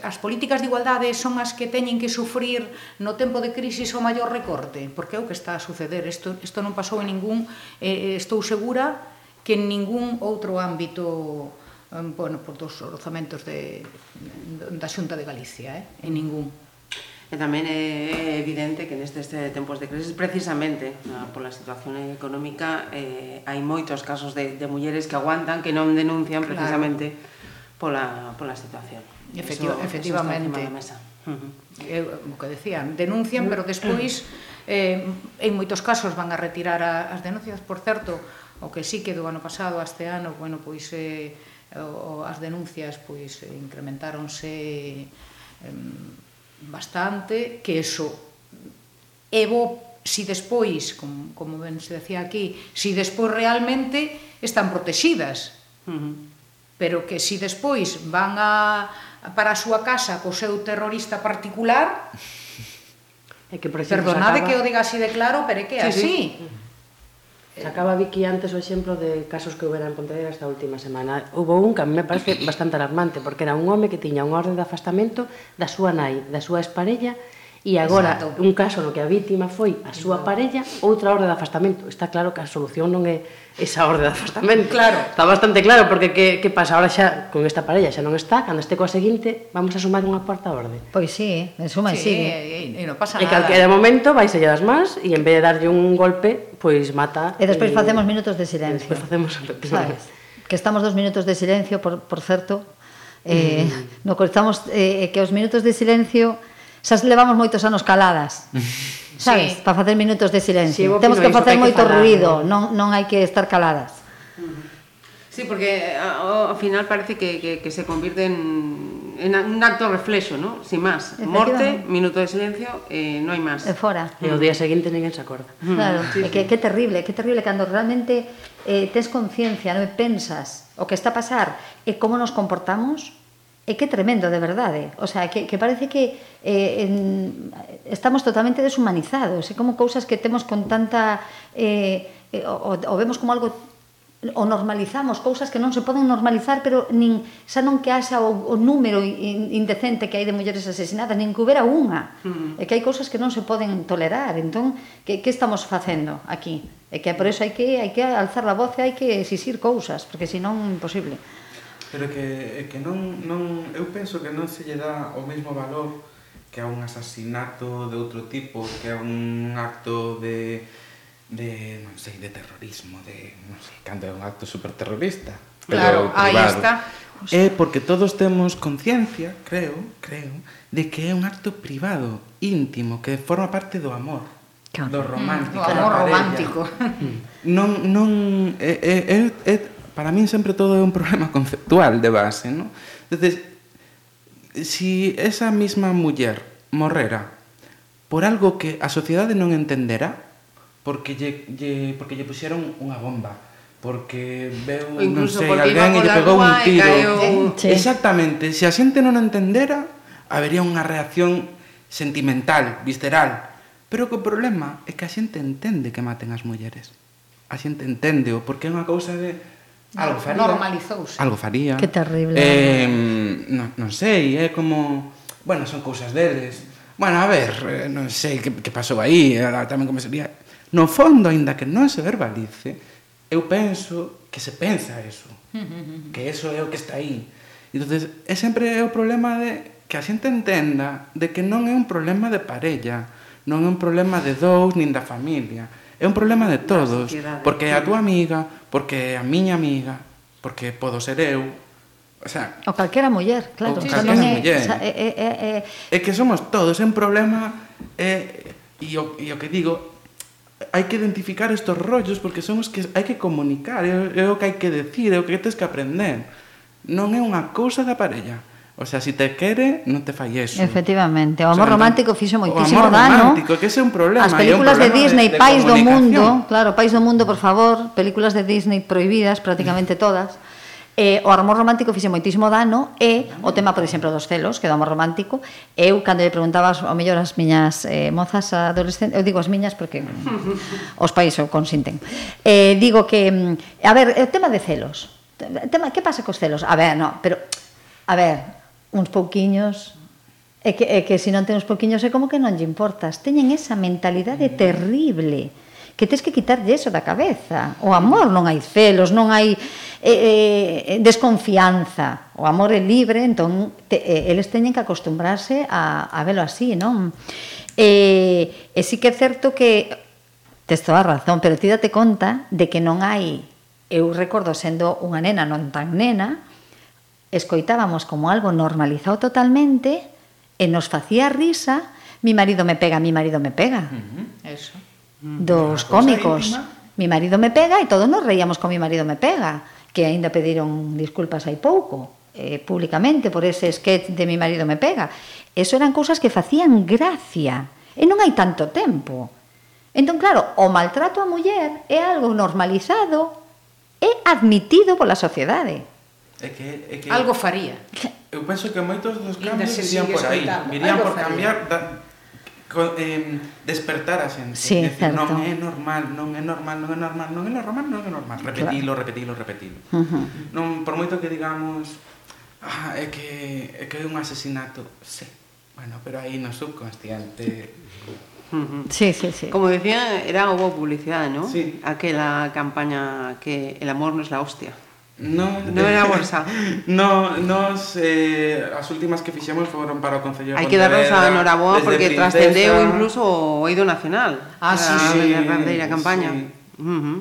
as políticas de igualdade son as que teñen que sufrir no tempo de crisis o maior recorte, porque é o que está a suceder, isto, isto non pasou en ningún, eh, eh, estou segura que en ningún outro ámbito eh, bueno, por dos orzamentos de, da Xunta de Galicia, eh? en ningún. E tamén é evidente que nestes eh, tempos de crisis, precisamente na, pola situación económica, eh, hai moitos casos de, de mulleres que aguantan, que non denuncian precisamente claro. pola, pola situación. Efectiva, eso, efectivamente. Eso mesa. Uh -huh. Eu, eh, o que decían, denuncian, pero despois eh, en moitos casos van a retirar a, as denuncias, por certo, o que sí que do ano pasado a este ano, bueno, pois eh, o, as denuncias pois incrementáronse eh, bastante, que eso é bo si despois, como, como ben se decía aquí, si despois realmente están protegidas. Uh -huh. Pero que si despois van a para a súa casa co seu terrorista particular é que perdonade acaba... que o diga así de claro pero é que é sí, así sí. Sacaba Vicky antes o exemplo de casos que houbera en Pontevedra esta última semana. Houve un que a mí me parece bastante alarmante, porque era un home que tiña unha orde de afastamento da súa nai, da súa exparella, E agora, Exacto. un caso no que a vítima foi a súa parella, outra orde de afastamento. Está claro que a solución non é esa orde de afastamento. Claro. Está bastante claro, porque que, que pasa? Ahora xa, con esta parella xa non está, cando este coa seguinte, vamos a sumar unha cuarta orde. Pois sí, eh, en suma sí, sigue. E, e, e non pasa nada. E calquera momento vai selle das más, e en vez de darlle un golpe, pois mata... E despois facemos minutos de silencio. E despois facemos... Sabes? Que estamos dos minutos de silencio, por, por certo, eh, mm. no que estamos, eh, eh, que os minutos de silencio xa levamos moitos anos caladas. Sabes? Sí. Para facer minutos de silencio. Sí, Temos que facer moito que falar, ruido, non, non hai que estar caladas. Sí, porque ao final parece que, que, que se convirte en, en un acto reflexo, ¿no? Sin máis. Morte, minuto de silencio, eh, non hai máis. E fora. E o día seguinte ninguén se acorda. Claro, sí, que, sí. que terrible, que terrible cando realmente eh, tes conciencia, non pensas o que está a pasar e como nos comportamos, É que tremendo, de verdade. O sea, que, que parece que eh, en, estamos totalmente deshumanizados. É como cousas que temos con tanta... Eh, eh, o, o vemos como algo o normalizamos cousas que non se poden normalizar, pero nin xa non que haxa o, o número indecente que hai de mulleres asesinadas, nin que houbera unha. Mm. É que hai cousas que non se poden tolerar. Entón, que, que estamos facendo aquí? É que por eso hai que, hai que alzar a voz e hai que exixir cousas, porque senón imposible. Pero que, eh, que non, non, eu penso que non se lle dá o mesmo valor que a un asasinato de outro tipo, que a un acto de, de non sei, de terrorismo, de, non sei, cando é un acto superterrorista. Claro, aí está. É porque todos temos conciencia, creo, creo, de que é un acto privado, íntimo, que forma parte do amor. Claro. Do romántico. Mm, do amor romántico. non, non, é, é, é, é para min sempre todo é un problema conceptual de base, ¿no? Entonces, si esa mesma muller morrera por algo que a sociedade non entenderá, porque lle, lle, porque lle puxeron unha bomba, porque veu, non sei, alguén e lle pegou un tiro. Caiu... Exactamente, se a xente non entendera, habería unha reacción sentimental, visceral. Pero que o problema é que a xente entende que maten as mulleres. A xente entende, porque é unha cousa de Algo faría. Normalizouse. Algo faría. Que terrible. Eh, non, non sei, é como... Bueno, son cousas deles. Bueno, a ver, eh, non sei que, que pasou aí, tamén como sería... No fondo, aínda que non se verbalice, eu penso que se pensa eso. que eso é o que está aí. Entonces, é sempre o problema de que a xente entenda de que non é un problema de parella, non é un problema de dous nin da familia, é un problema de todos, porque a túa amiga porque é a miña amiga, porque podo ser eu, O sea, o calquera muller, claro, o calquera non é, muller. O sea, é, é, é, é que somos todos un problema é, e, o, e o que digo hai que identificar estos rollos porque son os que hai que comunicar, é, é o que hai que decir, é o que tens que aprender. Non é unha cousa da parella. O sea, si te quere, non te fai eso. Efectivamente, o amor o sea, romántico fixo moitísimo dano. O amor romántico, que ese é un problema. As películas problema de Disney, de, de Pais do Mundo, claro, Pais do Mundo, por favor, películas de Disney prohibidas prácticamente todas. Eh, o amor romántico fixe moitísimo dano e o tema, por exemplo, dos celos, que do amor romántico, eu cando lle preguntabas ao mellor as miñas eh, mozas adolescentes, eu digo as miñas porque os pais o consinten. Eh, digo que, mm, a ver, o tema de celos, tema, que pasa cos celos? A ver, no, pero, a ver, uns pouquiños É que, é que se non ten uns pouquiños é como que non lle importas. Teñen esa mentalidade mm. terrible que tens que quitarlle eso da cabeza. O amor non hai celos, non hai eh, eh, desconfianza. O amor é libre, entón te, eh, eles teñen que acostumbrarse a, a velo así, non? Eh, e sí que é certo que tes toda a razón, pero ti date conta de que non hai... Eu recordo sendo unha nena non tan nena, escoitábamos como algo normalizado totalmente e nos facía risa mi marido me pega, mi marido me pega. Uh -huh. Eso. Dos cómicos. Mi marido me pega e todos nos reíamos con mi marido me pega, que aínda pediron disculpas hai pouco, eh, públicamente por ese sketch de mi marido me pega. Eso eran cousas que facían gracia. E non hai tanto tempo. Entón, claro, o maltrato a muller é algo normalizado e admitido pola sociedade. É que, é que... Algo faría. Eu penso que moitos dos cambios irían por aí. Irían por cambiar... Da, eh, despertar a xente. Sí, decir, non é normal, non é normal, non é normal, non é normal, non é normal. Repetilo, claro. repetilo, repetilo. Uh -huh. Non, por moito que digamos... Ah, é que, é que é un asesinato. Sí. Bueno, pero aí no subconsciente... Uh -huh. Sí, sí, sí. Como decía, era hubo publicidad, ¿no? Sí. Aquela campaña que el amor no es la hostia. No, no era a bolsa. No, nos eh, as últimas que fixemos foron para o Concello de Hai que darnos a noraboa porque trascendeu incluso o eido nacional. Ah, sí, sí. A grandeira campaña. Sí. Uh -huh.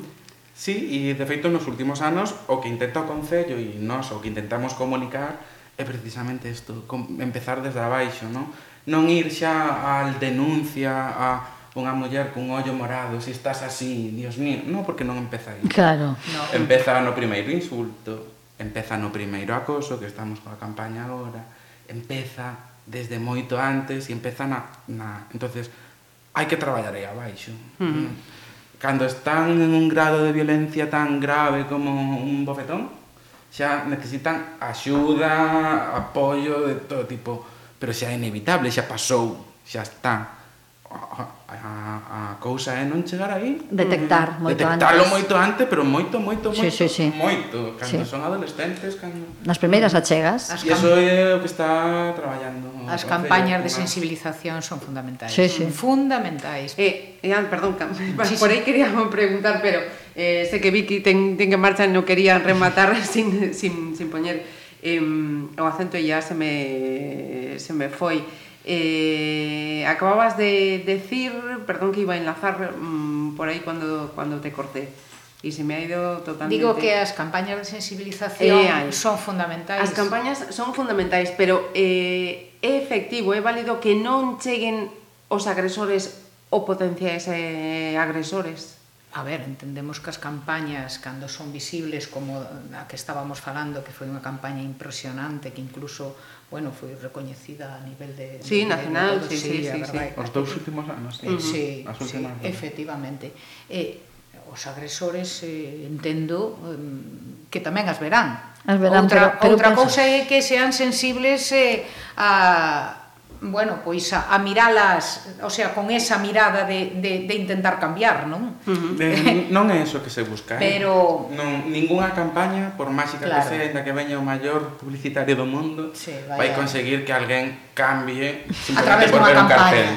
Sí, e de feito nos últimos anos o que intenta o Concello e nós o que intentamos comunicar é precisamente isto, empezar desde abaixo, non? Non ir xa al denuncia, a unha muller cun ollo morado, se estás así, dios mío, non, porque non empeza aí. Claro. No. Empeza no primeiro insulto, empeza no primeiro acoso, que estamos coa campaña agora, empeza desde moito antes e empeza na... na... entonces hai que traballar aí abaixo. Mm-hmm. Mm. Cando están en un grado de violencia tan grave como un bofetón, xa necesitan axuda, apoio de todo tipo, pero xa é inevitable, xa pasou, xa está a, a, a cousa é non chegar aí. Detectar mm. moito detectarlo antes. moito antes pero moito moito moito sí, sí, sí. moito. Cando sí. son adolescentes cando nas primeiras achegas. E iso é o que está traballando. As campañas de sensibilización son fundamentais. Sí, sí. fundamentais. E eh, Ian, perdón sí, por aí queríamos preguntar pero eh, sei que Vicky ten, ten que marcha non quería rematar sin, sin, sin poñer eh, o acento e ya se me se me foi Eh, acababas de decir, perdón que iba a enlazar mmm, por aí cuando, cuando te corté. Y se me ha ido totalmente. Digo que as campañas de sensibilización eh, son fundamentais. As campañas son fundamentais, pero eh, é efectivo, é válido que non cheguen os agresores ou potenciais eh, agresores. A ver, entendemos que as campañas cando son visibles como a que estábamos falando, que foi unha campaña impresionante que incluso bueno, foi recoñecida a nivel de... Sí, de, nacional, de, sí, sí, sí, sí, Os dous últimos anos, eh, uh -huh. sí, sí, efectivamente. Eh, os agresores eh, entendo eh, que tamén as verán. As verán outra, pero, pero outra cousa é que sean sensibles eh, a bueno, pois a, a miralas, o sea, con esa mirada de, de, de intentar cambiar, non? De, non é eso que se busca, eh? Pero... Eh? Non, ninguna campaña, por máxica claro. que sea, da que veña o maior publicitario do mundo, sí, vaya. vai conseguir que alguén cambie simplemente por ver un cartel.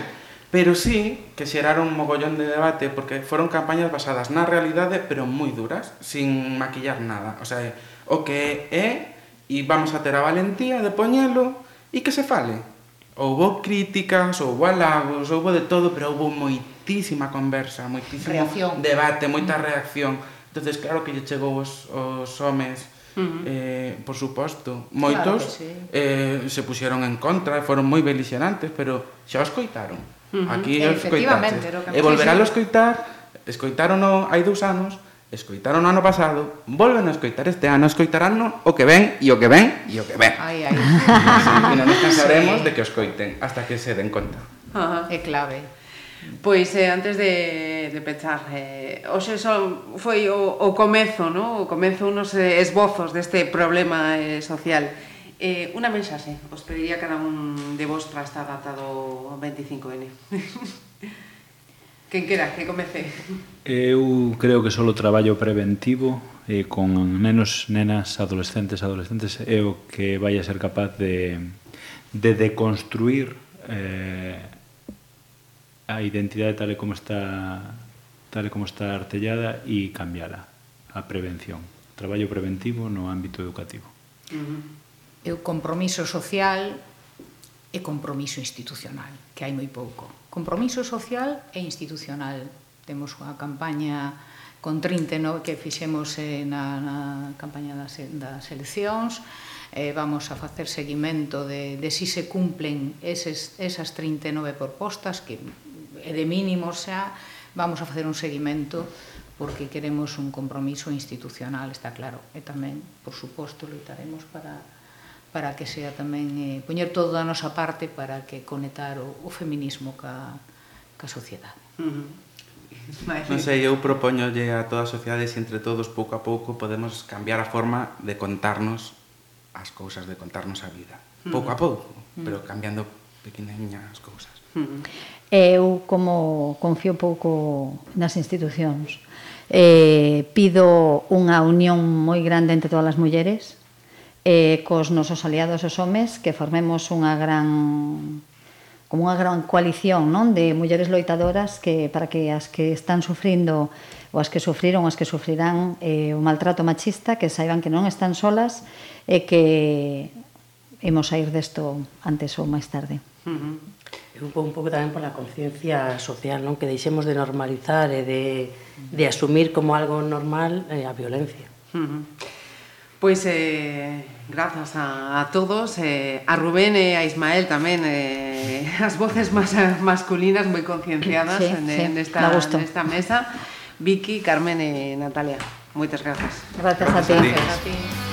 Pero sí que xeraron un mogollón de debate porque foron campañas basadas na realidade pero moi duras, sin maquillar nada. O sea, o que é e vamos a ter a valentía de poñelo e que se fale Houbo críticas, houbo halagos, houbo de todo, pero houbo moitísima conversa, moitísimo reacción. debate, moita reacción. entonces claro que lle chegou os, os homes Uh -huh. eh, por suposto, moitos claro sí. eh, se puxeron en contra, foron moi belixerantes, pero xa os coitaron. Uh -huh. Aquí os coitaron. E volverán a escoitar, escoitaron hai dous anos, escoitaron o ano pasado, volven a escoitar este ano, escoitaránno o que ven, e o que ven, e o que ven. Ai, ai. E non nos cansaremos sí. de que os coiten hasta que se den conta. Ajá. É clave. Pois eh, antes de, de pechar, eh, hoxe son, foi o, o comezo, no? o comezo unos eh, esbozos deste problema eh, social. Eh, unha mensaxe, os pediría cada un de vos para estar datado 25N. Quen quera que comece? Eu creo que solo traballo preventivo eh, con nenos, nenas, adolescentes, adolescentes é o que vai a ser capaz de, de deconstruir eh, a identidade tal e como está tal e como está artellada e cambiala a prevención. Traballo preventivo no ámbito educativo. Uh -huh. Eu compromiso social e compromiso institucional, que hai moi pouco compromiso social e institucional. Temos unha campaña con 39 que fixemos eh, na, na campaña das, das eleccións, eh, vamos a facer seguimento de, de si se cumplen eses, esas 39 propostas, que é de mínimo xa, vamos a facer un seguimento porque queremos un compromiso institucional, está claro, e tamén, por suposto, loitaremos para para que sea tamén eh, poñer todo da nosa parte para que conectar o, o feminismo ca, ca sociedade. Uh -huh. Non sei, eu propoñolle a todas as sociedades se entre todos pouco a pouco podemos cambiar a forma de contarnos as cousas, de contarnos a vida. Pouco a pouco, pero cambiando pequeniñas cousas. Eu, como confío pouco nas institucións, eh, pido unha unión moi grande entre todas as mulleres, eh, cos nosos aliados os homes que formemos unha gran como unha gran coalición non de mulleres loitadoras que para que as que están sufrindo ou as que sufriron ou as que sufrirán eh, o maltrato machista que saiban que non están solas e que imos a ir desto antes ou máis tarde. Uh -huh. Un, pouco, un pouco tamén pola conciencia social, non? Que deixemos de normalizar e de, de asumir como algo normal eh, a violencia. Uh -huh. Pois eh, grazas a, a todos, eh, a Rubén e a Ismael tamén, eh, as voces máis masculinas moi concienciadas sí, sí, en, sí, nesta, nesta mesa, Vicky, Carmen e Natalia. Moitas grazas. Grazas, grazas a ti. Gracias a ti.